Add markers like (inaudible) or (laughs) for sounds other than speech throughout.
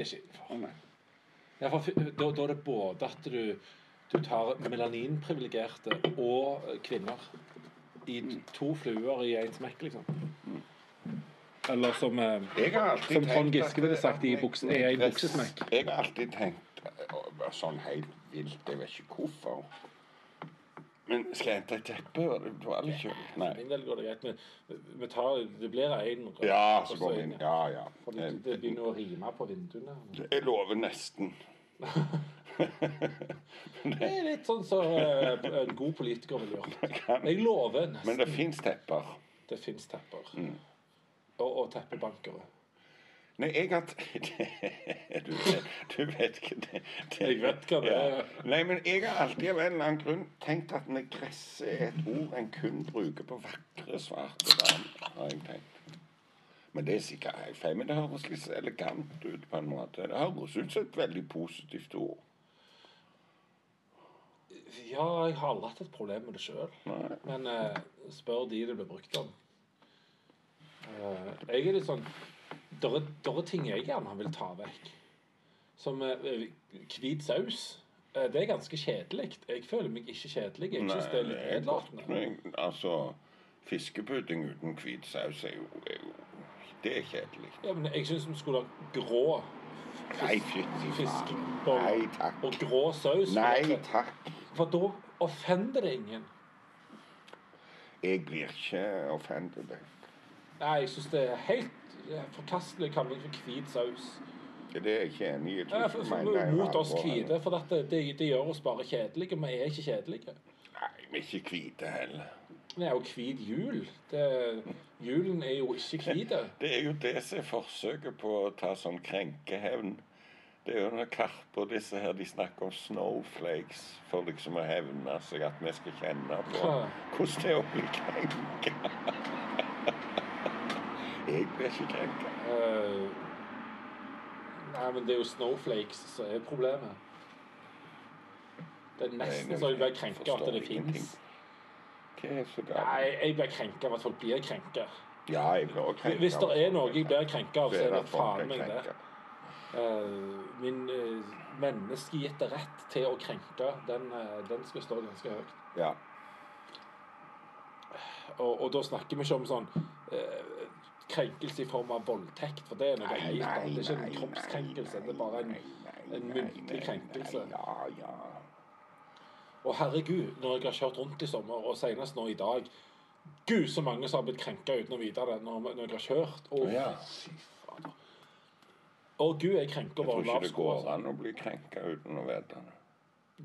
er ikke. Nei. Ja, for da, da er det både at du, du tar melaninprivilegerte og eh, kvinner i to fluer i én smekk, liksom. Eller som, eh, Jeg har alltid som Trond tenkt Giske ville sagt i, buks, i en buksesmekk. Jeg har alltid tenkt eh, sånn helt vilt, jeg vet ikke hvorfor. Men skal jeg hente et teppe? Var det var kjølt? For Nei. min del går det greit. Men vi tar, det blir én Ja, så går vi inn. Ja, ja. For det, det begynner å rime på vinduene. Jeg lover nesten. (laughs) Det er litt sånn som eh, en god politiker vil gjøre. Jeg lover Men det fins tepper. Det fins tepper. Mm. Og, og teppebankere. Nei, jeg har (laughs) du, du vet ikke det, det Jeg vet hva det er. Nei, men jeg har alltid av en eller annen grunn tenkt at negresse er et ord en kun bruker på vakre svarte damer. har jeg tenkt. Men det er sikkert helt feil. Men det høres litt elegant ut på en måte. Det høres ut som et veldig positivt ord. Ja, jeg har aldri hatt et problem med det sjøl. Men uh, spør de det blir brukt om. Uh, jeg er litt sånn Det er, der er ting jeg gjerne vil ta vekk. Som hvit saus. Uh, det er ganske kjedelig. Jeg føler meg ikke kjedelig. Jeg syns det er litt nedlatende. Altså, fiskepudding uten hvit saus er jo, er jo Det er kjedelig. Ja, men jeg syns vi skulle ha grå fiskeboller takk. og grå saus. Nei takk. For da offender det ingen. Jeg blir ikke offended. Nei, jeg syns det er helt forkastelig det for hvit saus. Det er jeg ikke enig i. Ja, for, for, mener er mot oss hvite, for at det, det, det gjør oss bare kjedelige. Vi er ikke kjedelige. Nei, vi er ikke hvite heller. Vi er jo hvit jul. Det, julen er jo ikke hvit. (laughs) Det er jo det som er forsøket på å ta sånn krenkehevn. Det er jo når Karpe og disse her de snakker om snowflakes for liksom å hevne seg at vi skal kjenne på hvordan det er å bli krenka. (laughs) Jeg ikke krenka. Eh, nei, men det er jo snowflakes som er problemet. Det er nesten så jeg blir krenka at det fins. Nei, jeg blir krenka av at folk blir krenka. Ja, jeg blir også krenka. Hvis det er noe jeg blir krenka av, så er det faen meg det. Eh, min uh, menneskegitte rett til å krenke, den, uh, den skal stå ganske høyt. Ja. Og, og da snakker vi ikke om sånn eh, krenkelse i form av voldtekt, for det er noe annet. Det er ikke en kroppskrenkelse, det er bare en, en muntlig krenkelse. Ja, ja. Og herregud, når jeg har kjørt rundt i sommer, og senest nå i dag Gud, så mange som har blitt krenka uten å vite det når, når jeg har kjørt. Og, Ja. Å gud, jeg krenker Jeg tror ikke det går an å bli krenka uten å vite det.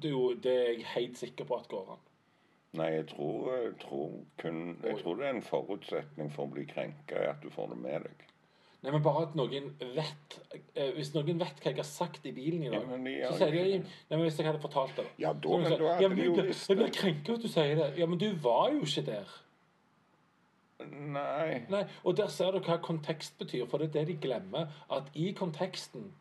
Jo, det er jeg helt sikker på at går an. Nei, jeg tror, jeg tror kun Jeg tror det er en forutsetning for å bli krenka, at du får det med deg. Nei, men bare at noen vet eh, Hvis noen vet hva jeg har sagt i bilen i dag, Ja, så sier de Nei, men Hvis jeg hadde fortalt det. Ja, da, Så men da ja, men de jeg jo visst Jeg blir krenka hvis du sier det. Ja, men du var jo ikke der. Nei. Nei, Og der ser du hva kontekst betyr, for det er det de glemmer. At i konteksten,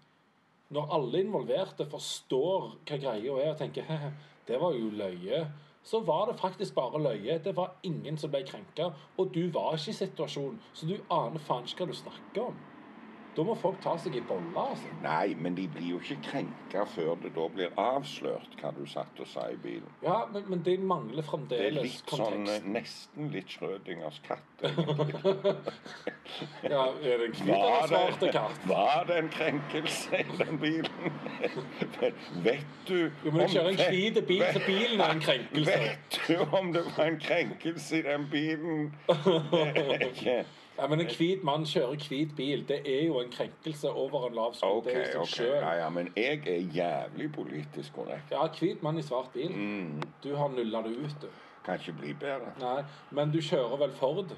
når alle involverte forstår hva greia er, og tenker «Hehe, det var jo løye, så var det faktisk bare løye. Det var ingen som ble krenka, og du var ikke i situasjonen, så du aner faen ikke hva du snakker om. Da må folk ta seg i bolla, altså. Nei, men de blir jo ikke krenka før det da blir avslørt hva du satt og sa i bilen. Ja, men, men det mangler fremdeles kontekst. Det er litt sånn kontekst. sånn Nesten litt Schrødingers katt. (laughs) Ja, er det en hvit eller svart katt? var det en krenkelse i den bilen? (laughs) Vet du Jo, men om- kjører en hvit bil, så bilen er en krenkelse. Vet du om det var en krenkelse i den bilen? Det er ikke Ja, men En hvit mann kjører hvit bil. Det er jo en krenkelse over en lav sko. OK, det er okay. Ja, ja, men jeg er jævlig politisk korrekt. Ja, hvit mann i svart bil. Mm, Du har nulla det ut, du. kan ikke bli bedre. Nei, men du kjører vel Ford?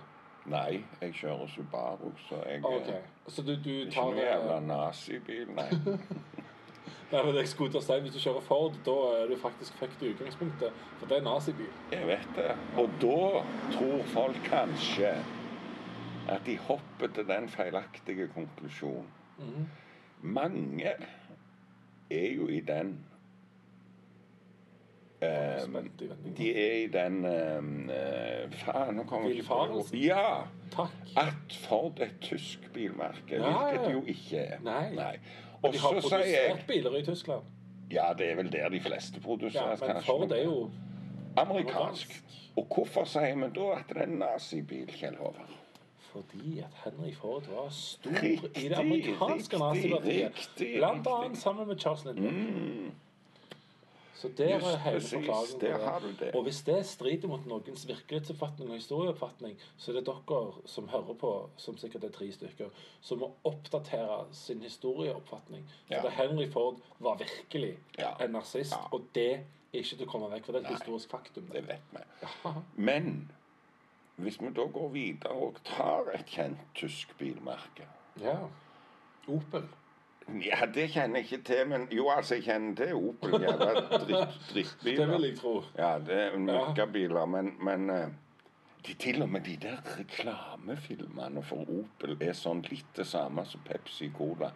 Nei, jeg kjører Subaru, så jeg okay. Så du, du ikke noe jævla eh, nazibil, nei. (laughs) Nei, men jeg skulle til å si, Hvis du kjører Ford, da er du faktisk fucked i utgangspunktet. For det er nazibil. Jeg vet det. Og da tror folk kanskje at de hopper til den feilaktige konklusjonen. Mhm. Mange er jo i den vendingen. De er i den eh, Faen, nå kommer jeg ikke på Villfarelsen? Ja! Takk. At er et tysk bilmerke, Ja, hvilket det jo ikke er. Nei. Og De har produsert jeg biler i Tyskland. Ja, det er vel der de fleste produserer. Ja, men. Ford er jo amerikansk. Og hvorfor sier vi da at det er en nazibil, Kjell Håvard? Fordi at Henry Ford var stor Riktig, i det amerikanske nazipartiet. Blant annet sammen med Charles Lindbergh. Mm, Så der Just er hele forklaringen. det. det. Og hvis det strider mot noens virkelighetsoppfatning og historieoppfatning, så er det dere som hører på, som sikkert er tre stykker, som må oppdatere sin historieoppfatning. For Ja. det Henry Ford var virkelig Ja. en narsist, Ja. og det er ikke til å komme vekk fra. Det er et historisk faktum. det vet vi. Men hvis vi da går videre og tar et kjent tysk bilmerke ja. Opel. Ja, det kjenner jeg ikke til, men jo, altså, jeg kjenner til Opel. Jævla dritt, (laughs) drittbiler. Det vil jeg tro. Ja, det er møkkabiler, men, men eh, de, til og med de der reklamefilmene for Opel er sånn litt det samme som Pepsi Cola.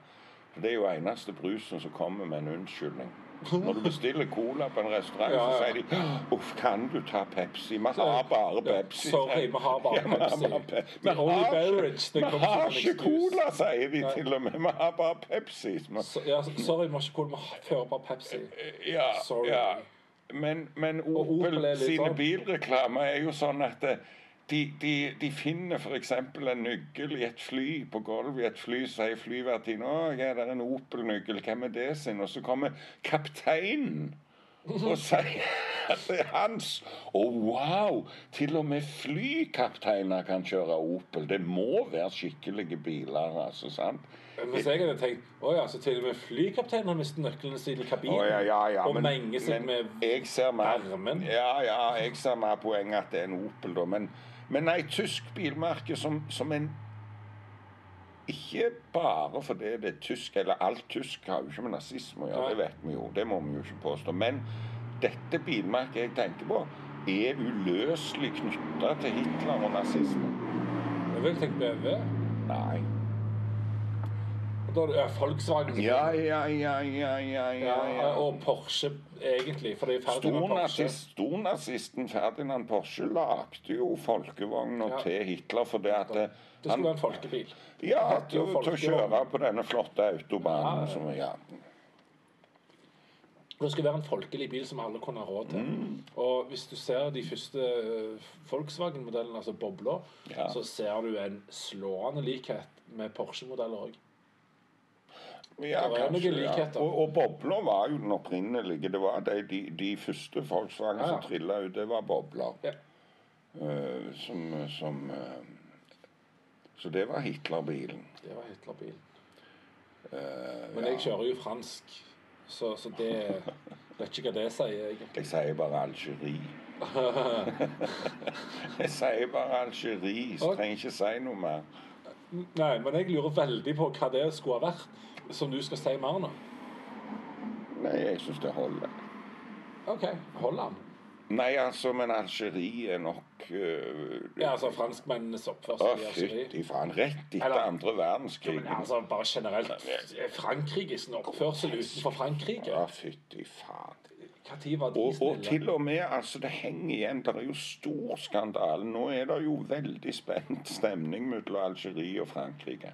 Det er jo eneste brusen som kommer med en unnskyldning. Når du bestiller cola på en restaurant, Ja, så sier de Uff, kan du ta Pepsi? Vi har bare Pepsi. Sorry, vi har bare Ja, Pepsi. Vi har ikke cola, sier de til og med. Vi har bare Pepsi. Ja, sorry, vi har ikke cola, vi fører bare Pepsi. Ja, Sorry. ja. Men, men Opel Opel, sine sånn- bilreklamer er jo sånn at eh, de, de, de finner f.eks. en nøkkel i et fly, på gulvet i et fly, så sier flyvertinnen 'Å, ja, det er en Opel-nøkkel, hvem er det sin?' Og så kommer kapteinen og sier (laughs) at det er hans. Og wow! Til og med flykapteiner kan kjøre Opel. Det må være skikkelige biler, altså. sant? Mens jeg hadde tenkt å ja, så til og med flykapteinen har mistet nøklene sine i kabinen. oh, ja, ja, ja, og men- menger seg med jeg varmen. Ja, ja, jeg ser mer poenget at det er en Opel, da. Men, men nei, tysk bilmerke som, som en Ikke bare fordi det er tysk, eller alt tysk har jo ikke med nazisme å gjøre, det vet vi jo. Det må vi jo ikke påstå. Men dette bilmerket jeg tenker på, er uløselig knytta til Hitler og nazisme. Jeg vil tenkt BMW. Nei. Da er det Volkswagen. Ja, ja, ja, ja, ja, ja. ja. Og Porsche, egentlig. For det er Ferdinand Porsche. Stornazisten Ferdinand Porsche lagde jo folkevogna til Hitler fordi at det, Det skulle være en folkebil. Ja, til, å kjøre på denne flotte autobanen. Som, ja. Det skulle være en folkelig bil som alle kunne ha råd til. Mm. Og hvis du ser de første eh, Volkswagen-modellene, altså bobler, Ja. så ser du en slående likhet med Porsche-modeller òg. Ja, Det er noen likheter. ja. Og, og bobler var jo den opprinnelige. Det var de, de, de første Volkswagen Ja, ja. som trilla ut, det var bobler. Eh, som som uh, Så det var Hitler-bilen. Det var Hitler-bilen. Eh, Men jeg kjører jo fransk, så, så det (laughs) Vet ikke hva det sier, egentlig. Jeg sier bare Algerie. (laughs) jeg sier bare Algerie. Så trenger ikke si noe mer. Nei, men jeg lurer veldig på hva det skulle ha vært, som du skal si mer nå. Nei, jeg syns det holder. OK, Holland. Nei, altså, men Algerie er nok uh, Ja, altså franskmennenes oppførsel i Algerie. fytti faen. Rett etter Eller- andre verdenskrig. Men altså, bare generelt Frankrikes oppførsel utenfor Frankrike. Ja, fytti faen. Når var de Og, og til og med, altså, det henger igjen. Det er jo stor skandale. Nå er det jo veldig spent stemning mellom Algerie og Frankrike.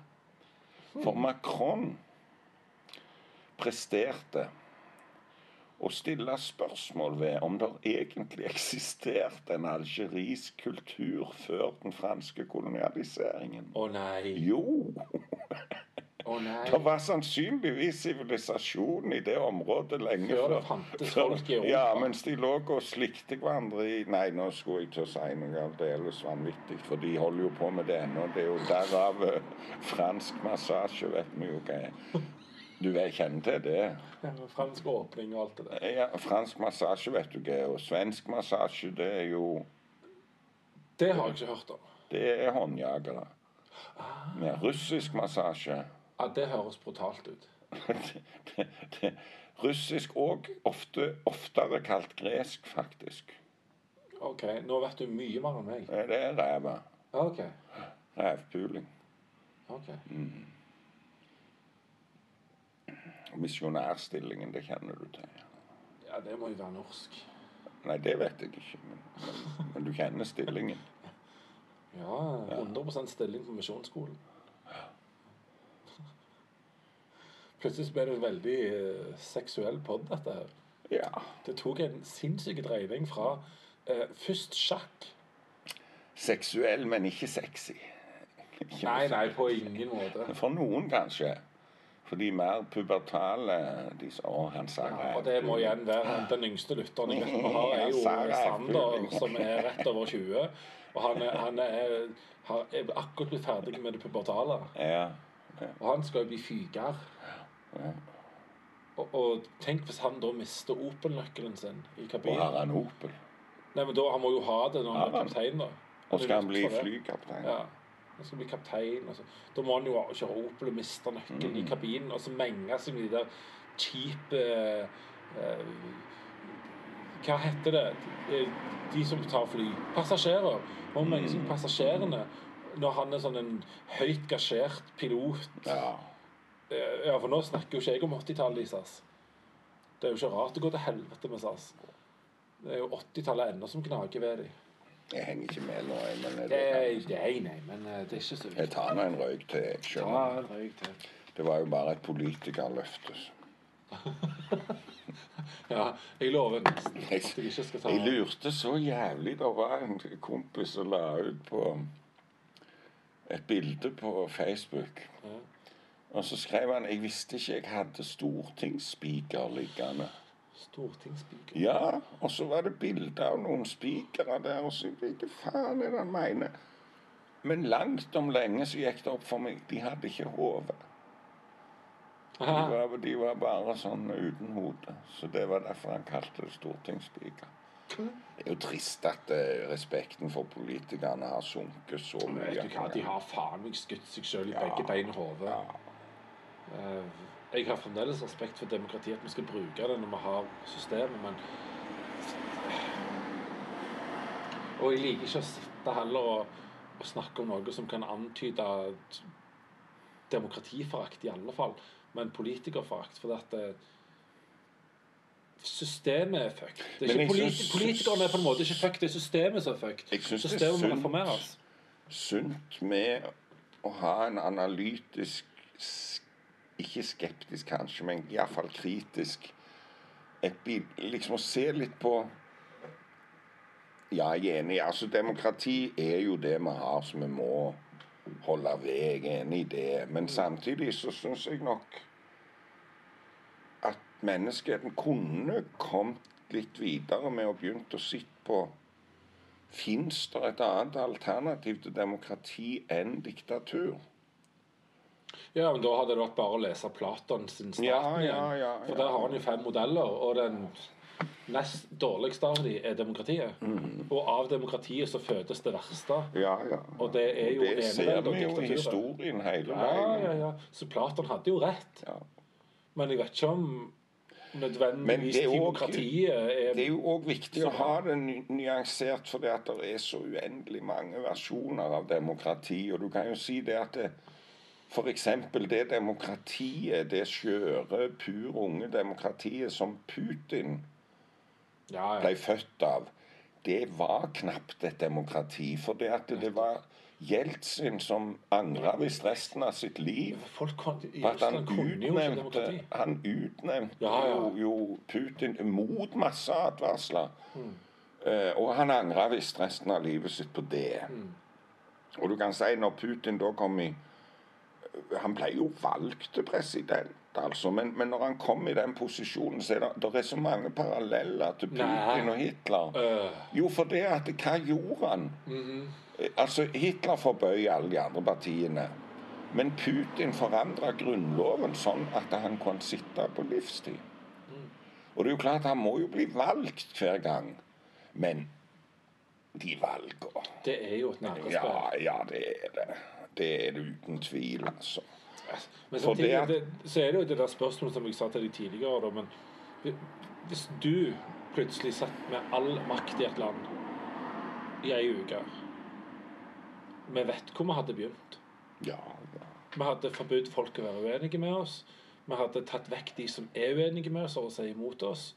For Macron presterte å stille spørsmål ved om det egentlig eksisterte en algerisk kultur før den franske kolonialiseringen. Å nei. Jo! Å nei. Det var sannsynligvis sivilisasjon i det området lenge Før det fantes folk i Europa. Ja, mens de lå og slikte hverandre i Nei, nå skulle jeg til å si noe aldeles vanvittig, for de holder jo på med det ennå. Det er jo derav eh, fransk massasje, vet vi jo hva er. Du kjenner til det? Ja, fransk åpning og alt det der. Ja, fransk massasje vet du hva er, og svensk massasje, det er jo Det har jeg ikke hørt om. Det er håndjagere. Med russisk massasje Ja, Det høres brutalt ut. det, (laughs) det, Russisk og ofte, oftere kalt gresk, faktisk. OK, nå vet du mye mer enn meg. Det er ræva. OK. Rævpuling. Misjonærstillingen, det kjenner du til. Ja, det må jo være norsk. Nei, det vet jeg ikke. Men, men, men du kjenner stillingen. Ja, 100 stilling på Misjonsskolen. Plutselig ble det en veldig eh, seksuell pod, dette her. Ja. Det tok en sinnssyk dreining fra eh, først sjakk Seksuell, men ikke sexy. Ikke Nei, nei, på ingen måte. For noen, kanskje. For de mer pubertale de sa, Å, han sa Ja, og det må igjen være den yngste lytteren (laughs) jeg vet har, er jo er Sander, som er rett over 20. Og han er, han er, har, er akkurat blitt ferdig med det pubertale. Ja. Og han skal jo bli fyger. Ja. Og, og tenk hvis han da mister Opel-nøkkelen sin i Og har han Opel. Nei, men da, Han må jo ha det når han er kaptein. da. Og skal han bli flykaptein. Ja. Han skal bli kaptein. Altså. Da må han jo kjøre Opel og miste nøkkelen i Mm. kabinen. Og så menge seg med de der kjipe eh, eh, Hva heter det? De, de som tar fly. Passasjerer. Og menge seg med Mm. passasjerene når han er sånn en høyt gasjert pilot. Ja. Eh, Ja, for nå snakker jo ikke jeg om 80-tallet i SAS. Det er jo ikke rart det går til helvete med SAS. Det er jo 80-tallet ennå som gnager ved dem. Jeg henger ikke med nå, jeg, men Det det er, nei, nei, men eh, det er ikke så jeg tar nå en røyk til. Jeg Ta skjønner. en røyk til. Det var jo bare et politikerløfte. (laughs) Ja, jeg lover nesten at jeg ikke skal ta Jeg lurte så jævlig. Det var en kompis som la ut på et bilde på Facebook. Ja. Og så skrev han jeg visste ikke jeg hadde stortingsspiker liggende. Stortingsspiker. Ja, og så var det bilder av noen spikere der, og så jeg vet ikke faen det han mener. Men langt om lenge så gikk det opp for meg de hadde ikke hode. De, var- de var bare sånn uten hode. Så det var derfor han kalte det stortingsspiker. Det er jo trist at uh, respekten for politikerne har sunket så mye. Vet du hva, de har faen meg skutt seg sjøl i begge bein i hodet. Ja. Eh, Jeg har fremdeles respekt for demokratiet, at vi skal bruke det når vi har systemet, men Og jeg liker ikke å sitte heller og, og snakke om noe som kan antyde demokratiforakt, i alle fall, men politikerforakt. For at systemet er fucked. Det er politi synes- politikerne er på en måte ikke fucked, det er systemet som er fucked. Jeg synes det er sunt. sunt med å ha en analytisk Ikke skeptisk, kanskje, men iallfall kritisk bil, Liksom å se litt på Ja, jeg er enig. Altså, demokrati er jo det vi har, så vi må holde ved. Jeg er enig i det. Men samtidig så syns jeg nok at menneskeheten kunne kommet litt videre med å begynt å sitte på Fins det et annet alternativ til demokrati enn diktatur? Ja, men da hadde det vært bare å lese Platon sin Staten Ja, ja, igjen. ja, For der har han jo fem modeller, og den nest dårligste av dem er demokratiet. Mm. Og av demokratiet så fødes det verste. Ja, ja. Og det er jo det ser vi jo i historien hele veien. ja, ja. Så Platon hadde jo rett. Ja. Men jeg vet ikke om nødvendigvis det er også- demokratiet er Det er jo òg viktig å ha det nyansert, fordi at det er så uendelig mange versjoner av demokrati. Og du kan jo si det at det, eksempel det demokratiet, det skjøre, pur unge demokratiet som Putin Ja, ja. ble født av, det var knapt et demokrati. For det at det var Jeltsin som angra visst resten av sitt liv Folk kon- i på at han utnevnte, han utnevnte Ja, ja. Jo, jo Putin mot masse advarsler. Mm. Eh, og han angra visst resten av livet sitt på det. Mm. Og du kan si når Putin da kom i Han ble jo valgt til president, altså. Men, men når han kom i den posisjonen, så er det, det er så mange paralleller til Putin Nei. og Hitler. Øh, Jo, for det at Hva gjorde han? Mm -hmm. Altså, Hitler forbøy alle de andre partiene. Men Putin forandra grunnloven sånn at han kunne sitte på livstid. Og det er jo klart, han må jo bli valgt hver gang. Men de valgene Det er jo et nervespill. Ja, ja, det er det. Det er det uten tvil, altså. Men samtidig, det det, så er det jo det der spørsmålet som jeg sa til deg tidligere, da, men hvis du plutselig satt med all makt i et land i ei uke Vi vet hvor vi hadde begynt. Ja, ja. Vi hadde forbudt folk å være uenige med oss. Vi hadde tatt vekk de som er uenige med oss, og å si imot oss.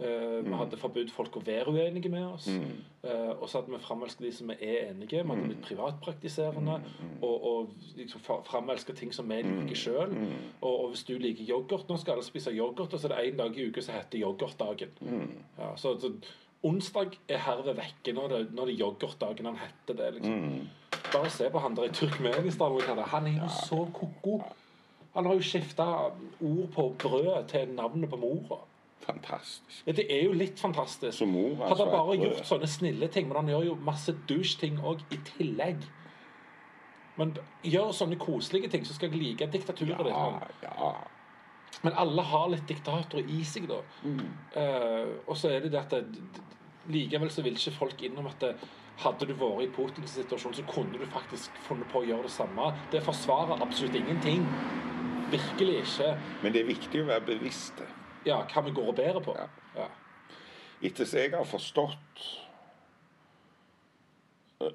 Eh, Vi hadde forbudt folk å være uenige med oss. Mm. Uh, og så hadde vi framelsket de som er enige. Vi hadde blitt privatpraktiserende. Mm, Og, og liksom fra- framelsket ting som vi liker sjøl. mm. Og, og hvis du liker yoghurt Nå skal alle spise yoghurt, og så er det én dag i uka som heter yoghurtdagen. Mm. Ja, så, så onsdag er herved vekke når det, når det er yoghurtdagen. Han heter det, liksom. Mm. Bare se på han der i Turkmenistan. han er. Jo så ko-ko. Han har jo skifta ord på brødet til navnet på mora. Fantastisk. Ja, det er jo litt fantastisk. Som mor Hadde altså han bare gjort sånne snille ting, men han gjør jo masse douche-ting òg i tillegg. Men gjør sånne koselige ting, så skal jeg like diktaturet ditt. Ja, Men, ja. men alle har litt diktatorer i seg, da. Mm. Uh, og så er det det at det, likevel så vil ikke folk innom at det, hadde du vært i Putins situasjon, så kunne du faktisk funnet på å gjøre det samme. Det forsvarer absolutt ingenting. Virkelig ikke. Men det er viktig å være bevisst. Ja, hva vi går og bærer på. Ja. Ja. Etter som jeg har forstått,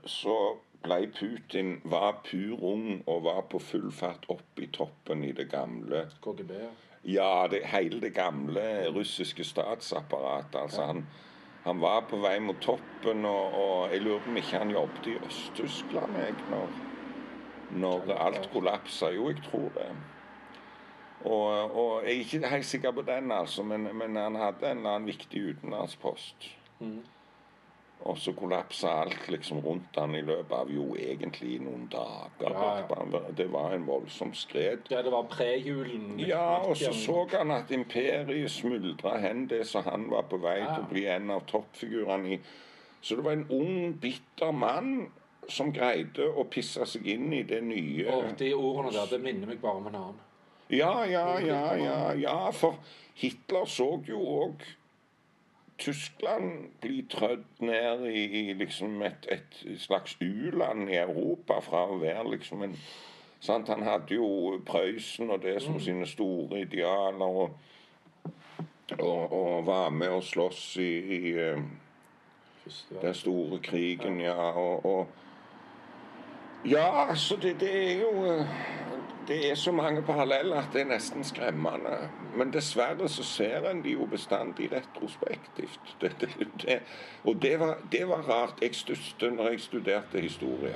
så ble Putin var pur ung og var på full fart opp i toppen i det gamle KGB. ja. Ja, det, hele det gamle russiske statsapparatet. Altså, han, han var på vei mot toppen, og, og jeg lurer på om ikke han jobbet i Øst-Tyskland når, når alt kollapsa. Jo, jeg tror det. Og, og jeg er ikke helt sikker på den, altså, men, men han hadde en eller annen viktig utenlandspost. Mm. Og så kollapsa alt liksom rundt han i løpet av jo egentlig noen dager. Ja, Det var en voldsom skred. Ja, det var prejulen. Ja, og så så han at imperiet smuldra hen det som han var på vei Ja. til å bli en av toppfigurene i. Så det var en ung, bitter mann som greide å pisse seg inn i det nye Og de ordene der, det minner meg bare om en annen. Ja, ja, ja, ja, ja, for Hitler så jo òg Tyskland bli trødd ned i, i liksom et, et slags u-land i Europa fra å være liksom en sant? Han hadde jo Prøysen og det som sine store idealer, og, og, og var med å slåss i, i eh, den store krigen, ja. Og, og Ja, altså, det, det er jo eh, Det er så mange paralleller at det er nesten skremmende. Men dessverre så ser en de jo bestandig retrospektivt. Det, det, det, og det var, det var rart. Jeg stusset når jeg studerte historie.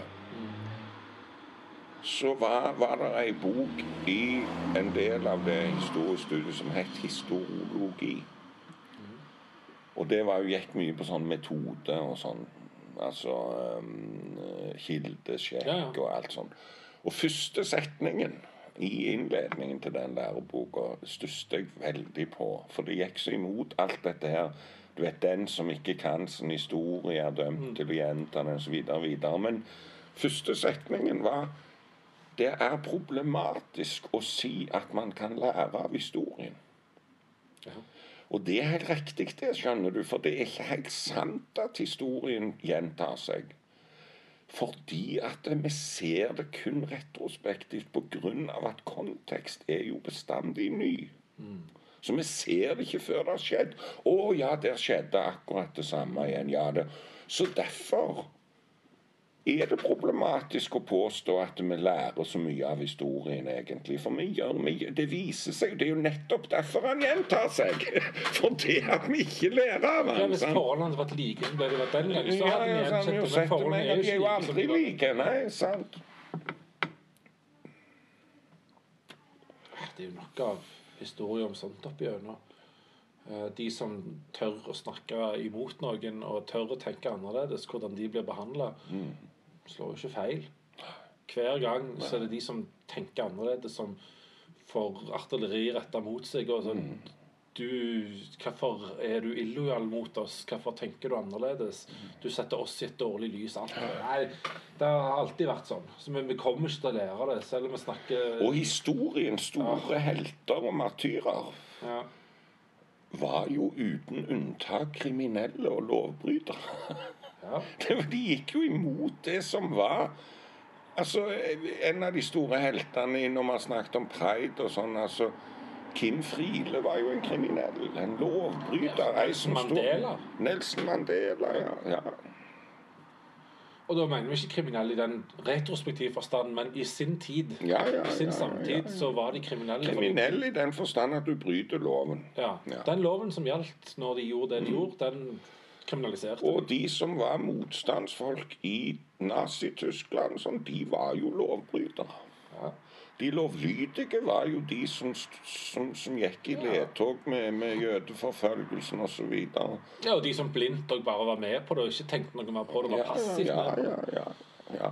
Så var, var det ei bok i en del av det historiestudiet som het historiologi. Og det var jo gikk mye på sånn metode og sånn. Altså um, kildesjekk og alt sånn. Og første setningen i innledningen til den læreboka stusset jeg veldig på. For det gikk så imot alt dette her. Du vet, den som ikke kan sin historie, er dømt til å gjenta den osv. videre. Men første setningen var det er problematisk å si at man kan lære av historien. Ja. Og det er helt riktig, det, skjønner du, for det er ikke helt sant at historien gjentar seg. Fordi at vi ser det kun retrospektivt pga. at kontekst er jo bestandig ny. Så vi ser det ikke før det har skjedd. Å ja, der skjedde akkurat det samme igjen. Ja, det. Så derfor er det problematisk å påstå at vi lærer så mye av historien, egentlig. For vi gjør mye. Det viser seg, det er jo nettopp derfor han gjentar seg. (laughs) For det at vi ikke lærer av Ja, hvis forholdene hadde vært like som det de den gangen, så hadde ja, vi det. Men De er jo aldri like. Nei, sant. Det er jo nok av historie om sånt opp gjennom. Eh, De som tør å snakke imot noen og tør å tenke annerledes, hvordan de blir behandla, Mm. Slår jo ikke feil. Hver gang så er det de som tenker annerledes, som får artilleri retta mot seg. og sånn Mm. du, Hvorfor er du illojal mot oss? Hvorfor tenker du annerledes? Du setter oss i et dårlig lys. Alt. Nei, det har alltid vært sånn. Så vi, vi kommer ikke til å lære det, selv om vi snakker Og historiens store helter og martyrer ja. var jo uten unntak kriminelle og lovbrytere. (laughs) Ja. (laughs) De gikk jo imot det som var Altså, En av de store heltene når man snakket om pride og sånn altså, Kim Friele var jo en kriminell. En lovbryter. Nelson Mandela. Nelson Mandela, ja. ja. Og da mener vi ikke kriminelle i den retrospektive forstand, men i sin tid. Ja, ja, I sin ja, samtid så var de kriminelle. Kriminelle Kriminell i den forstand at du bryter loven. Ja. Ja. Den loven som gjaldt når de gjorde det de gjorde, den kriminaliserte. Og de som var motstandsfolk i Nazi-Tyskland, sånn, de var jo lovbrytere. Ja. De lovlydige var jo de som, som, som gikk i ledtog med, med jødeforfølgelsen osv. Ja, og de som blindt og bare var med på det og ikke tenkte noe mer på det, var Ja, passivt ja, med ja, ja, ja.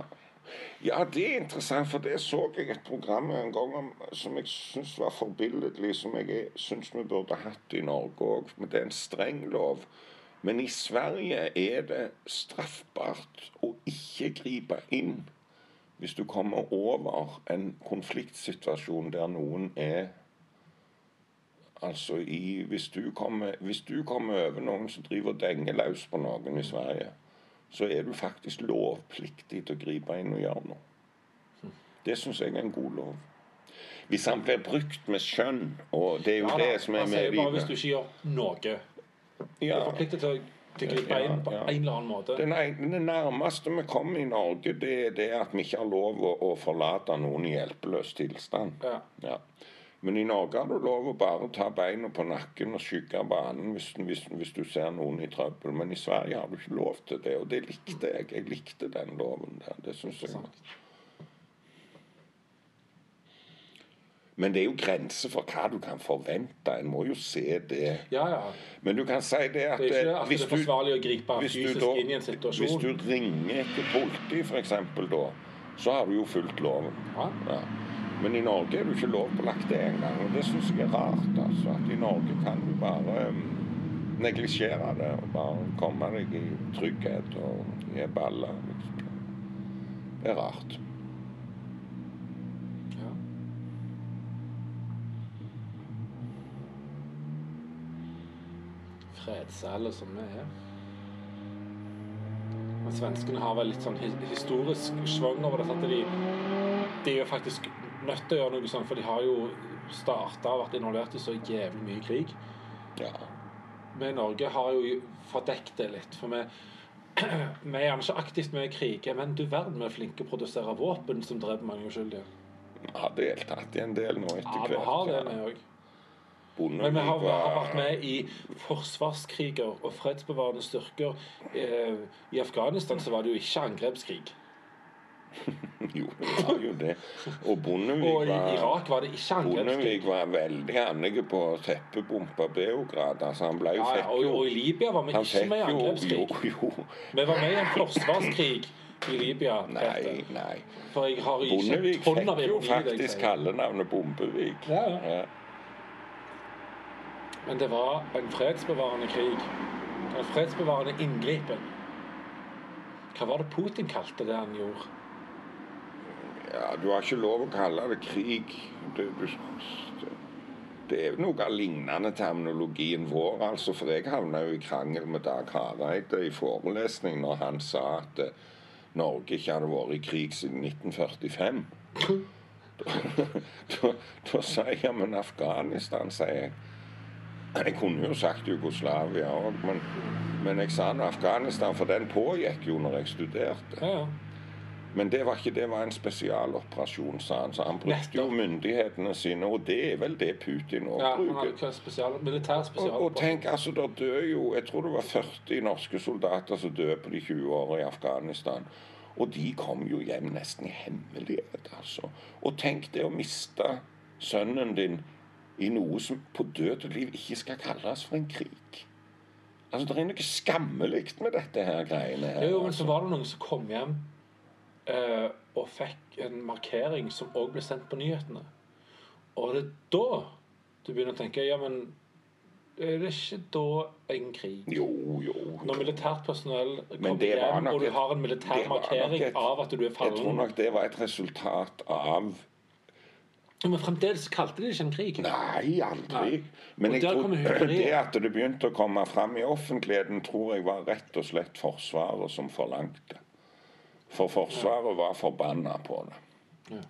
Ja, det er interessant, for det så jeg et program en gang om, som jeg syns var forbilledlig, som jeg syns vi burde hatt i Norge òg. Men det er en streng lov. Men i Sverige er det straffbart å ikke gripe inn hvis du kommer over en konfliktsituasjon der noen er Altså i, hvis, du kommer, hvis du kommer over noen som driver og denger løs på noen i Sverige, så er du faktisk lovpliktig til å gripe inn og gjøre noe. Det syns jeg er en god lov. Hvis han blir brukt med skjønn, og det er jo Ja, det som er med bare hvis du ikke gjør noe. Du ja, er forpliktet til å til gripe Ja, inn på ja. en eller annen måte. det, nærmeste vi kommer i Norge, det er det at vi ikke har lov å, å forlate noen i hjelpeløs tilstand. Ja. Ja. Men i Norge har du lov å bare ta beina på nakken og skygge banen hvis, hvis, hvis du ser noen i trøbbel. Men i Sverige har du ikke lov til det, og det likte jeg. Jeg likte den loven der. Det synes jeg. Sant. Men det er jo grenser for hva du kan forvente. En må jo se det. Ja, ja. Men du kan si det at Det er ikke eh, det er du- forsvarlig å gripe fysisk da- inn i en situasjon. Hvis du ringer etter politi, f.eks., da, så har du jo fulgt loven. Ja. Men i Norge er du ikke lovpålagt det engang. Og det syns jeg er rart. altså, At i Norge kan du bare um, neglisjere det og bare komme deg i trygghet og gi baller. Liksom. Det er rart. Ja. Fredsæle som vi er. Men svenskene har vel litt sånn historisk schwung over det. At de, de er jo faktisk nødt til å gjøre noe sånt, for de har jo starta og vært involvert i så jævlig mye krig. Ja. Vi i Norge har jo fordekt det litt. For vi, (clears throat) vi er gjerne ikke aktivt med i kriger, men du verden vi er flinke å produsere våpen som dreper mange uskyldige. Har deltatt i en del nå etter Ja, hvert. vi har det, ja. vi òg. Bondevik Men vi har, har vært med i forsvarskriger og fredsbevarende styrker. Eh, I Afghanistan så var det jo ikke angrepskrig. (laughs) Jo, det var jo det. Og Bondevik Og i var Irak var det ikke angrepskrig. Bondevik var veldig anlegg på å teppebombe Beograd. Altså, han ble jo Ja, ja, fikk og, og i Libya var vi ikke med i angrepskrig. Jo, jo. Vi var med i en forsvarskrig i Libya. Nei, nei. For jeg har ikke Bondevik fikk jo faktisk kallenavnet Bombevik. Ja, ja. Ja. Men det var en fredsbevarende krig. En fredsbevarende inngripen. Hva var det Putin kalte det han gjorde? Ja, du har ikke lov å kalle det krig. Det, det, det er noe av lignende terminologien vår, altså. For jeg havna jo i krangel med Dag Hareide i forelesning når han sa at eh, Norge ikke hadde vært i krig siden 1945. (laughs) Da, da, da sa jeg ja, men Afghanistan, sier jeg. Jeg kunne jo sagt Jugoslavia òg, men, men jeg sa nå Afghanistan, for den pågikk jo når jeg studerte. Ja, ja. Men det var ikke det var en spesialoperasjon, sa han. Så han brukte jo myndighetene sine, og det er vel det Putin òg ja han har bruker. spesial, militær Og, spesial. og tenk, altså, der dør jo Jeg tror det var 40 norske soldater som døde på de 20 årene i Afghanistan. Og de kom jo hjem nesten i hemmelighet, altså. Og tenk det å miste sønnen din i noe som på død og liv ikke skal kalles for en krig. Altså, Det er noe skammelig med dette her greiene her. Jo, men altså. så var det noen som kom hjem eh, og fikk en markering som òg ble sendt på nyhetene. Og det er da du begynner å tenke Ja, men er det ikke da en krig? Jo, jo. Når militært personell kommer hjem, og du har en militær markering et- av at du er Jeg tror nok det var et resultat av Men fremdeles kalte de det ikke en krig. Nei, aldri. Men jeg tror, (clears throat) det at det begynte å komme fram i offentligheten, tror jeg var rett og slett Forsvaret som forlangte. For Forsvaret var forbanna på det.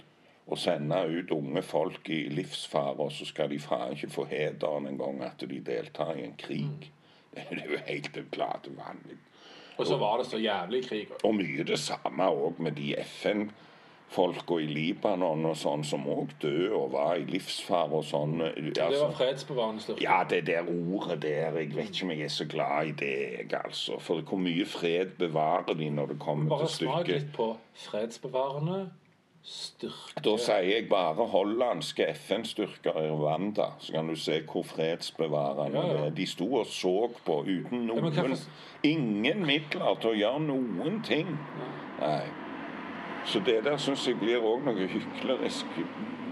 Å sende ut unge folk i livsfare, og så skal de faen ikke få hederen engang at de deltar i en krig. Mm. (laughs) Det er jo helt klart vanlig. Og så var det så jævlig krig. Og mye det samme òg med de FN-folka i Libanon og sånn, som òg døde og var i livsfare og sånn. Det Altså, var fredsbevarende styrke. ja, det der ordet der Jeg vet ikke om jeg er så glad i det, jeg, altså. For hvor mye fred bevarer de når det kommer Bare til smak stykket? litt på fredsbevarende styrke. Da sier jeg bare hollandske FN-styrker i Rwanda, så kan du se hvor fredsbevarende Ja, ja. De sto og så på uten noen hvorfor- Ingen midler til å gjøre noen ting. Nei. Så det der syns jeg blir òg noe hyklerisk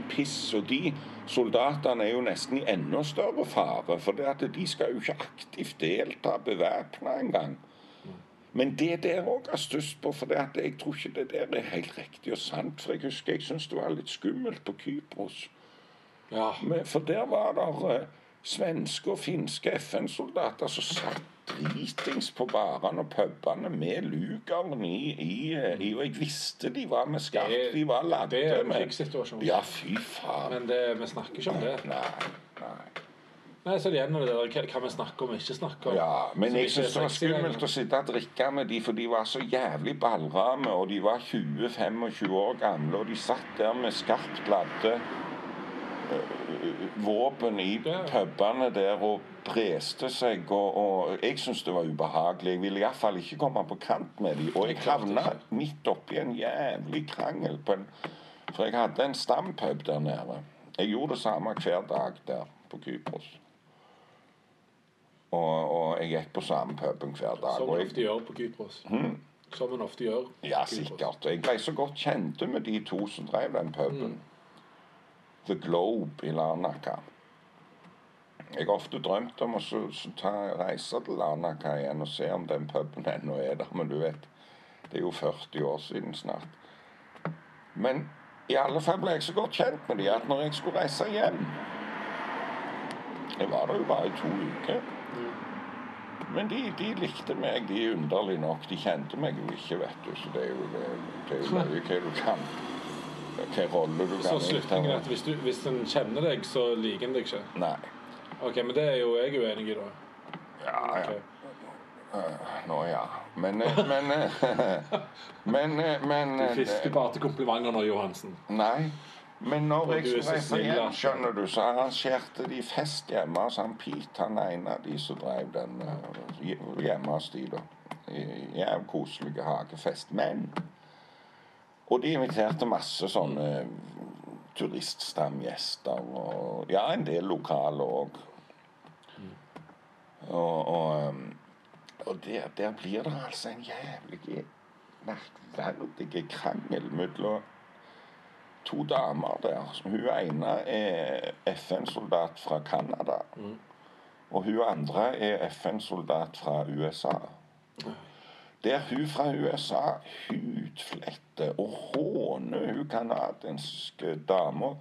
piss. Og de soldatene er jo nesten i enda større fare, for det at de skal jo ikke aktivt delta bevæpna engang. Men det der òg har størst på, for jeg tror ikke det der er helt riktig og sant. For jeg husker jeg syns det var litt skummelt på Kypros. Ja. Men, for der var det uh, svenske og finske FN-soldater som satt dritings på barene og pubene med lugeren i, i, i Og jeg visste de var med skarpt, de var ladde Det er en med krigssituasjon. Ja, fy faen. Men det, vi snakker ikke om det. Nei, nei. Nei, så det det der hva vi snakker om og ikke snakker om. Ja, men jeg synes syns det var skummelt å sitte og drikke med de, for de var så jævlig ballrame, og de var 20-25 år gamle, og de satt der med skarpt ladde våpen i pubene der og preste seg, og, og jeg syntes det var ubehagelig. Jeg ville iallfall ikke komme på kant med dem, og jeg havna midt oppi en jævlig krangel på en For jeg hadde en stampub der nede. Jeg gjorde det samme hver dag der på Kypros. Og, og jeg gikk på samme puben hver dag. Som en ofte gjør på Kypros. Som en ofte gjør. ja, sikkert. Jeg ble så godt kjente med de to som drev den puben. The Globe i Larnaca. Jeg har ofte drømt om å reise til Larnaca igjen og se om den puben (laughs) ennå er der. Men du vet, det er jo 40 år siden snart. Men i alle fall ble jeg så godt kjent med de at når jeg skulle reise hjem Jeg var der jo bare i to uker. Men de, de likte meg, de underlig nok. De kjente meg jo ikke, vet du. Så det er jo, det, det er jo hva du kan. Hvilken rolle du Så kan slutningen er at hvis, du, hvis en kjenner deg, så liker en deg ikke. Nei. Ok, Men det er jo jeg uenig i, da. Ja, ja. Ok. Nå ja. Men eh, Men eh, (laughs) Men, men Du fisker bare til komplimenter nå, Johansen. Nei. Men når jeg skulle reise hjem, skjønner du, så arrangerte de fest hjemme hos han Pete, han ene av de som drev den hjemme hos de, da. Jævlig koselig hagefest. Men Og de inviterte masse sånne turiststamgjester og Ja, en del lokale òg. Og, og, um, og der, der blir det altså en jævlig merkverdig krangel mellom to damer der. Hun ene er FN-soldat fra Canada. Og hun andre er FN-soldat fra USA. Der hun fra USA hudfletter og håner hun canadiske dama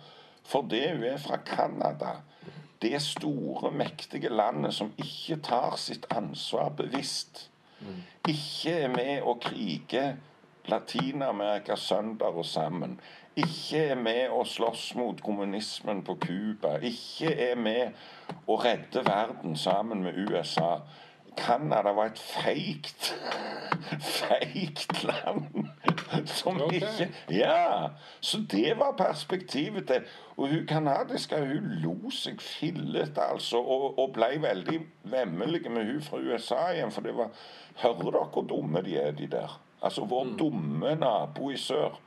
fordi hun er fra Canada. Det store, mektige landet som ikke tar sitt ansvar bevisst. Ikke er med å krige Latin-Amerika sønder og sammen. Ikke er med å slåss mot kommunismen på Cuba. Ikke er med å redde verden sammen med USA. Canada var et feigt feigt land som okay. ikke Ja! Så det var perspektivet til Og hun canadiske hun lo seg fillete, altså, og, og ble veldig vemmelig med hun fra USA igjen, for det var Hører dere hvor dumme de er, de der? Altså vår dumme nabo i sør.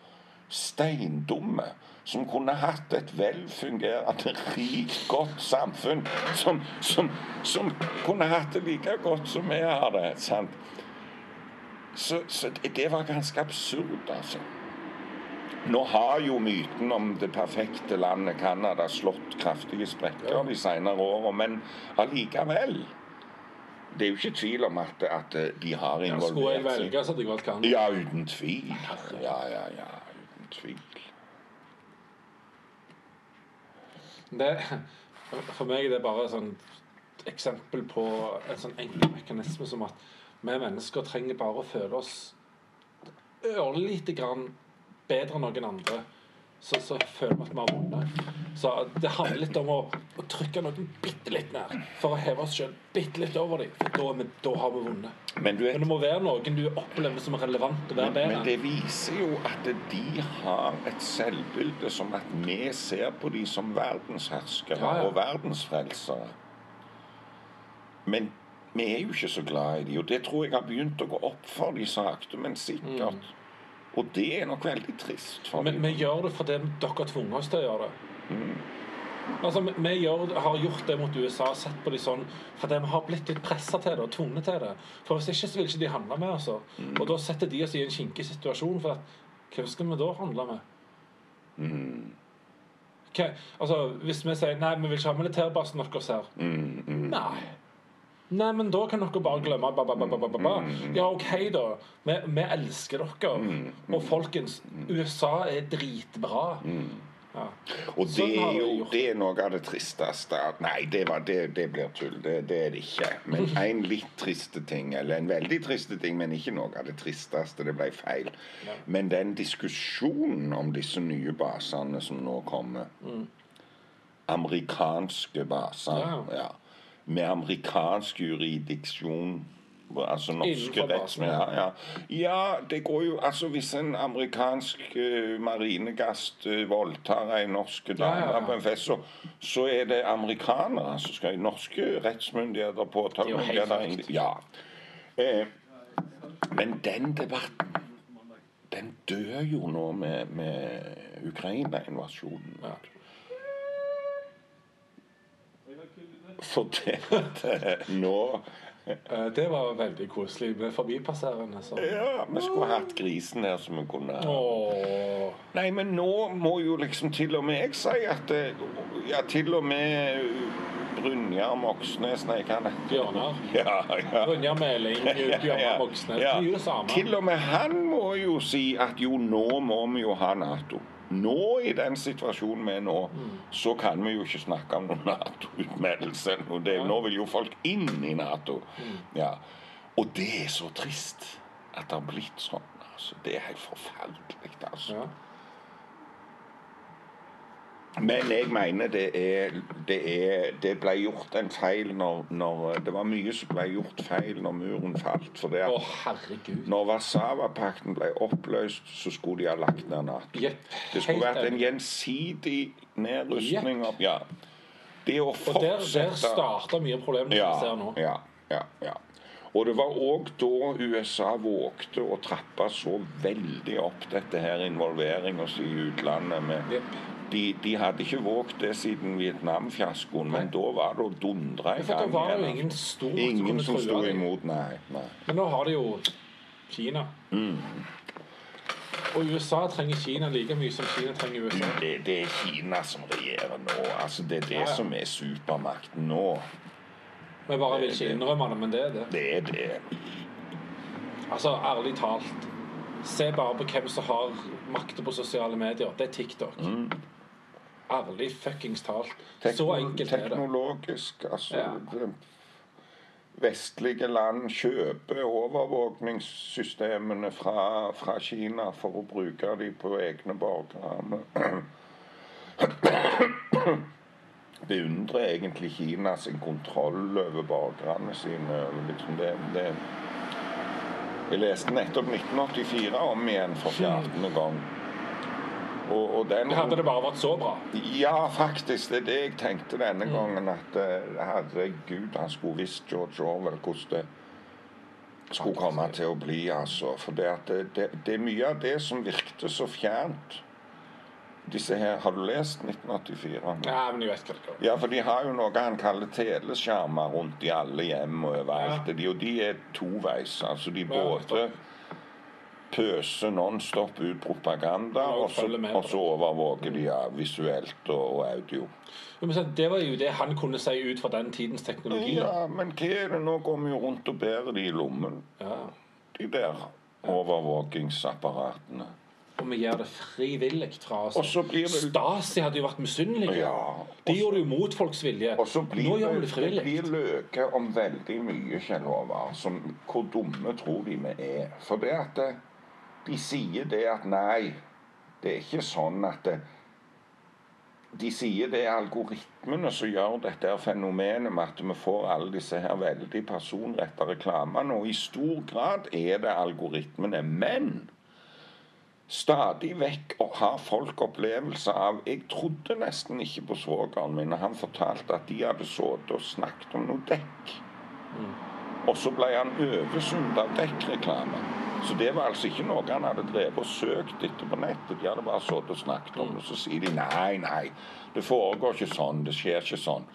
Steindumme. Som kunne hatt et velfungerende, rikt, godt samfunn. Som, som, som kunne hatt det like godt som vi har det. sant? Så, så det, var ganske absurd, altså. Nå har jo myten om det perfekte landet Canada slått kraftige sprekker de senere årene, men allikevel Det er jo ikke tvil om at, at de har Ja, skulle jeg involvert seg. velge, så hadde jeg valgt Canada. Ja, uten tvil. Ja, ja, ja, uten tvil. Det, for meg er det bare et sånt eksempel på en sånn enkel mekanisme som at vi mennesker trenger bare å føle oss ørlite grann bedre enn noen andre så, så føler vi at vi har vunnet. Så det handler litt om å, å trykke noen bitte litt ned for å heve oss sjøl bitte litt over dem. For da, da har vi vunnet. Men du vet Men det må være noen du opplever som er relevant å være Men, bedre men det viser jo at de har et selvbilde som at vi ser på de som verdensherskere Ja, ja. og verdensfrelsere. Men vi er jo ikke så glad i de, og det tror jeg har begynt å gå opp for de sakte, men sikkert. Og det er nok veldig trist Men vi gjør det fordi dere tvunget oss til å gjøre det. Altså, vi, gjør, har gjort det mot USA, sett på de sånn fordi vi har blitt litt pressa til det og tvunget til det. For hvis ikke så vil ikke de handle med oss. Og da setter de oss i en kinkig situasjon. For at, hvem skal vi da handle med? Hva- altså, hvis vi sier nei, vi vil ikke ha militærbasen deres her Nei. Nei, men da kan dere bare glemme ba, ba, ba, ba, ba, ba, ba. Ja, OK, da. Vi, vi elsker dere. Og folkens, USA er dritbra. Ja. Og det Sånn er jo det er noe av det tristeste Nei, det, var, det, det blir tull. Det, det er det ikke. Men (laughs) en litt triste ting, eller en veldig triste ting, men ikke noe av det tristeste. Det ble feil. Men den diskusjonen om disse nye basene som nå kommer Amerikanske baser. Ja. Ja. Med amerikansk juridiksjon. Altså norske rettsmed Ja, ja. ja, det går jo Altså, hvis en amerikansk uh, marinegast uh, voldtar ei norsk dame Ja, på en fest, så, så er det amerikanere som skal Norske rettsmyndigheter, er påtalemyndigheter Ja. Eh, men den debatten den dør jo nå med, med Ukraina-invasjonen. Ja. (laughs) For det eh, (laughs) nå Eh, Det var veldig koselig med forbipasserende. Så. Ja, vi skulle hatt grisen her som vi kunne Åh. Nei, men nå må jo liksom til og med jeg si at eh, Ja, til og med Brynjar Moxnes Nei, hva er det? Bjørnar. (laughs) Ja, ja. Brynjar Meling, Bjørnar Moxnes. Ja. Det er jo det samme. Til og med han må jo si at jo, nå må vi jo ha Nato. Nå, i den situasjonen vi er nå, Mm. så kan vi jo ikke snakke om noen (laughs) Nato-utmeldelse. Nå vil jo folk inn i Nato. Mm. Ja. Og det er så trist at det har blitt sånn. Altså. Det er helt forferdelig. altså. Ja. Men jeg mener det er Det, er, det ble gjort en feil når, når Det var mye som ble gjort feil når muren falt. For det at oh, når Warszawapakten ble oppløst, så skulle de ha lagt ned Nato. Yep. Det skulle Helt vært en gjensidig nedrustning Yep. Ja. Det å Og der, der starta mye av problemene ja, vi ser nå. ja, ja, ja. Og det var òg da USA vågte å trappe så veldig opp dette her involveringa si i utlandet. Med, Jepp. De, de hadde ikke våget det siden Vietnam-fiaskoen, men da var det å dundre i gang. da var det jo ingen stor Ingen som true sto imot, nei. nei. Men nå har de jo Kina. Mm. Og USA trenger Kina like mye som Kina trenger USA. Det, det er Kina som regjerer nå. altså Det er det Ja, ja. som er supermakten nå. Vi bare vil ikke innrømme det, men det er det. Det er det. Altså, ærlig talt. Se bare på hvem som har makta på sosiale medier. Det er TikTok. Mm. Ærlig fuckings talt. Så enkelt er det. teknologisk, altså Ja. Vestlige land kjøper overvåkningssystemene fra, fra Kina for å bruke dem på egne borgere. Beundrer egentlig Kina sin kontroll over borgerne sine. Liksom det, det. Jeg leste nettopp 1984 om igjen for fjerdende gang. Og, og den Hadde det bare vært så bra. ja, faktisk. Det er det jeg tenkte denne gangen. At eh, herregud, han skulle visst George Orwell hvordan det skulle komme til å bli. altså. For det, det, det, det er mye av det som virkte så fjernt. Disse her, Har du lest 1984? Ja, men jeg vet hva. Ja, for de har jo noe han kaller teleskjermer rundt i alle hjem og overalt. Ja. De, og de er toveis. Altså de både pøser nonstop ut propaganda, og så, og så overvåker de ja, visuelt og, og audio. Jo, Det var jo det han kunne si ut fra den tidens teknologi. Ja, men hva er det nå? Går vi jo rundt og bærer de i lommen, Ja. de der overvåkingsapparatene. Og vi gjør det frivillig fra oss. Og så blir det Stasi hadde jo vært misunnelige. Ja, De gjorde det jo mot folks vilje. Og så blir Nå gjør vi det, frivillig. det blir løke om veldig mye, Kjell Håvard. Hvor dumme tror de vi er? For det at det, de sier det at nei, det er ikke sånn at det, de sier det er algoritmene som gjør dette fenomenet med at vi får alle disse her veldig personretta reklamene. Og i stor grad er det algoritmene. Men stadig vekk har folk opplevelse av Jeg trodde nesten ikke på svogeren min han fortalte at de hadde sittet og snakket om noe dekk. Og så ble han oversummet av dekkreklame. Så det var altså ikke noe han hadde drevet og søkt etter på nettet. De hadde bare sittet og snakket om det. Så sier de nei, nei, det foregår ikke sånn, det skjer ikke sånn.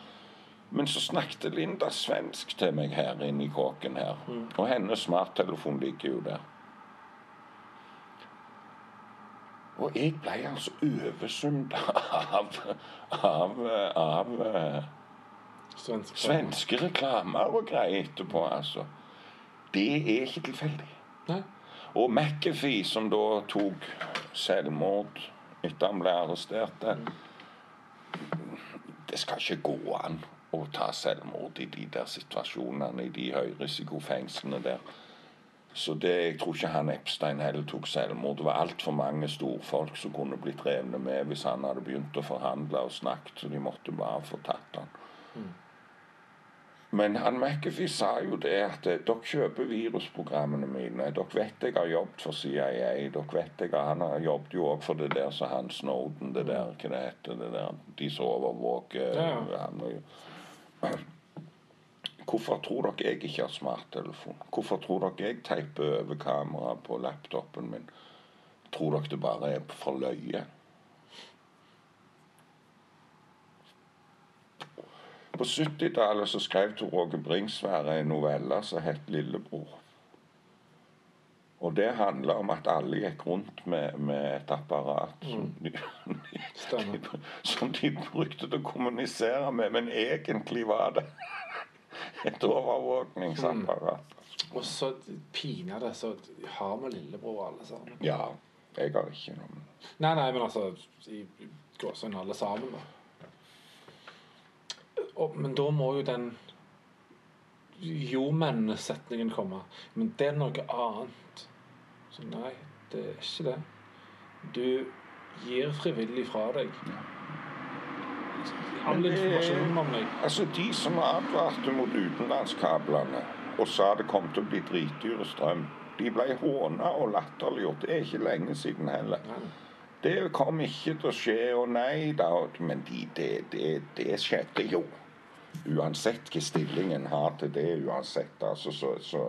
Men så snakket Linda svensk til meg her inne i kåken her. Og hennes smarttelefon ligger jo der. Og jeg ble altså oversummet av, av, av Svenske. Svenske reklamer og greier etterpå, altså. Det er ikke tilfeldig. Nei. Og McAfee, som da tok selvmord etter han ble arrestert Det skal ikke gå an å ta selvmord i de der situasjonene, i de høyrisikofengslene der. Så det, jeg tror ikke han Epstein heller tok selvmord. Det var altfor mange storfolk som kunne blitt revne med hvis han hadde begynt å forhandle og snakket, så de måtte bare få tatt han. Men han McAfee sa jo det at eh, dere kjøper virusprogrammene mine. Dere vet jeg har jobbet for CIA. Dere vet jeg Han har jobbet jo òg for det der som han Snowden, det der, hva det heter, det der, de som overvåker Ja, ja. og. (clears throat) Hvorfor tror dere jeg ikke har smarttelefon? Hvorfor tror dere jeg teiper over kameraet på laptopen min? Tror dere det bare er for løye? På 70-tallet så skrev Tor Åge en novelle som het 'Lillebror'. Og det handla om at alle gikk rundt med, med et apparat som, de, Stemmer. (laughs) som de brukte til å kommunisere med, men egentlig var det (laughs) et overvåkningsapparat. Og så pinadø så har vi lillebror alle sammen. Ja, jeg har ikke noe Nei, nei, men altså I gåsehud alle sammen, da. Og, men da må jo den jo-men-setningen komme. Men det er noe annet. Så nei, det er ikke det. Du gir frivillig fra deg all informasjonen om deg. Altså, de som advarte mot utenlandskablene og sa det kom til å bli dritdyr strøm, de ble håna og latterliggjort. Det er ikke lenge siden heller. Nei. Det kom ikke til å skje, og nei da, men de, det, det, det skjedde jo. Uansett hva stillingen har til det, uansett, altså, så, så,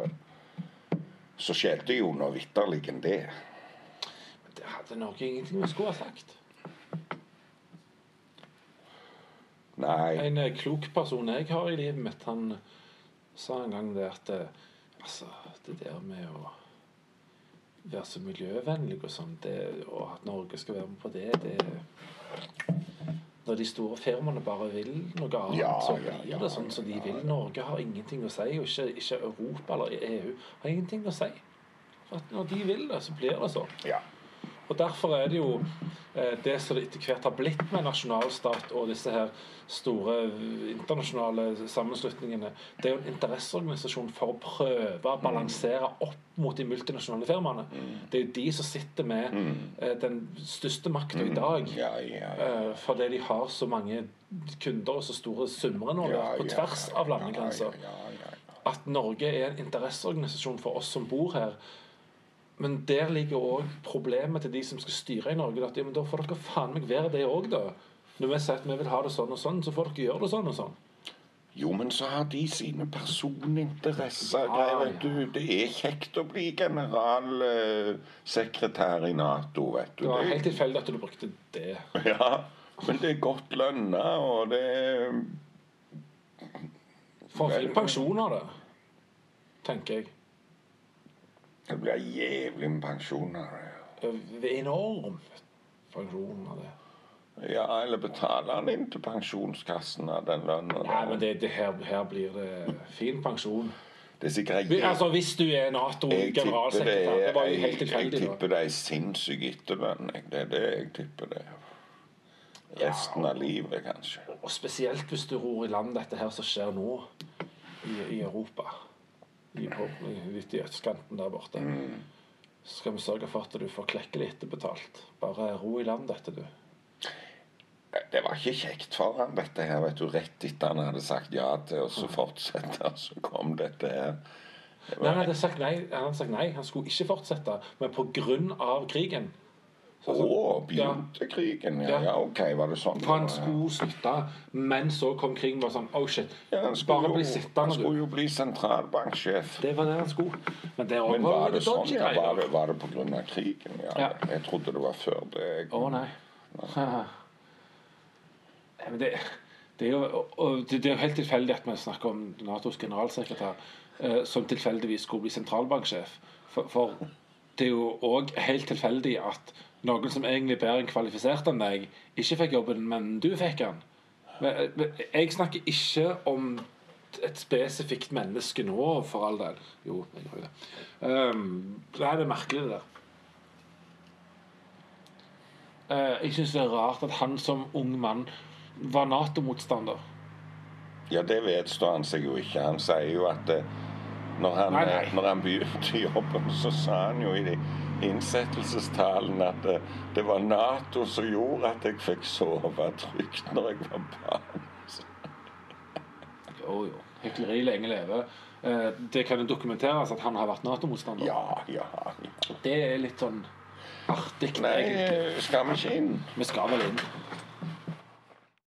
så skjedde jo noe vitterlig det. Men det hadde nok ingenting vi skulle ha sagt. Nei. En eh, klok person jeg har i livet mitt, han sa en gang det at eh, Altså, det der med å være så miljøvennlig og sånn, og at Norge skal være med på det, det Når de store firmaene bare vil noe annet, Ja, så blir ja, det sånn som de vil. Norge har ingenting å si, og ikke, ikke Europa eller EU har ingenting å si. For når de vil det, så blir det sånn. Og Derfor er det jo eh, det som det etter hvert har blitt med nasjonalstat og disse her store eh, internasjonale sammenslutningene. Det er jo en interesseorganisasjon for å prøve å balansere opp mot de multinasjonale firmaene. Det er jo de som sitter med eh, den største makta i dag. Ja. eh, fordi de har så mange kunder og så store summer nå på tvers av landegrenser at Norge er en interesseorganisasjon for oss som bor her. Men der ligger òg problemet til de som skal styre i Norge. At ja, men da får dere faen meg være det òg, da. Når vi sier at vi vil ha det sånn og sånn, så får dere gjøre det sånn og sånn. Jo, men så har de sine personinteresser. Ja. vet du. Det er kjekt å bli generalsekretær i Nato, vet du. Det var helt tilfeldig at du brukte det. (laughs) Ja, men det er godt lønna, og det er en fin pensjon av det, tenker jeg. Det blir jævlig med pensjoner. Det er Enorm pensjon av det. Ja, eller betaler han inn til pensjonskassen av den lønna? Nei, men det, det her, her blir det fin pensjon. Det er sikkert Vi- Altså, Hvis du er Jeg det Nato-generalsekretær er, Det var jo jeg, helt jeg tilfeldig, da. tipper det er sinnssyk etterlønn. Det er det jeg tipper det er. Resten av livet, kanskje. Og spesielt hvis du ror i land dette her som skjer nå i, i Europa. I, litt i østkanten der borte. Så skal vi sørge for at du får klekkelig etterbetalt. Bare ro i land dette, du. Det var ikke kjekt for han, dette her, vet du. Rett etter han hadde sagt ja til oss å fortsette, (laughs) så kom dette her. Det Nei, han hadde sagt nei. Han sagt nei. Han skulle ikke fortsette, men av krigen. Å, begynte krigen? Ja, Ja. OK, var det sånn? For han skulle slutte, men så kom krigen var sånn Oh shit. Ja, han skulle, Bare jo, bli han skulle jo bli sentralbanksjef. Det var det han skulle. Men det Men var var det sånn? Ja, var det, var det på grunn av krigen? Ja. Ja. Jeg trodde det var før det. Å nei. (laughs) Nei, Men det, det er jo og- og det, det er jo helt tilfeldig at vi snakker om Natos generalsekretær eh, som tilfeldigvis skulle bli sentralbanksjef. For, for det er jo òg helt tilfeldig at noen som egentlig er bedre kvalifisert enn deg, ikke fikk jobben, men du fikk den. Jeg snakker ikke om et spesifikt menneske nå, for all del. Jo, jeg gjør jo det. Um, det er merkelig, det der. Eh, jeg syns det er rart at han som ung mann var Nato-motstander. Ja, det vedstår han seg jo ikke. Han sier jo at eh, når han, Nei, nei. eh, når han begynte jobben, så sa han jo i de innsettelsestalen at det, det var Nato som gjorde at jeg fikk sove trygt når jeg var barn. Jo, jo. Hykleri lenge leve. Eh, det kan jo dokumenteres at han har vært Nato-motstander. Ja, ja, ja. Det er litt sånn artig, Nei, egentlig. skal vi ikke inn? Vi skal vel inn.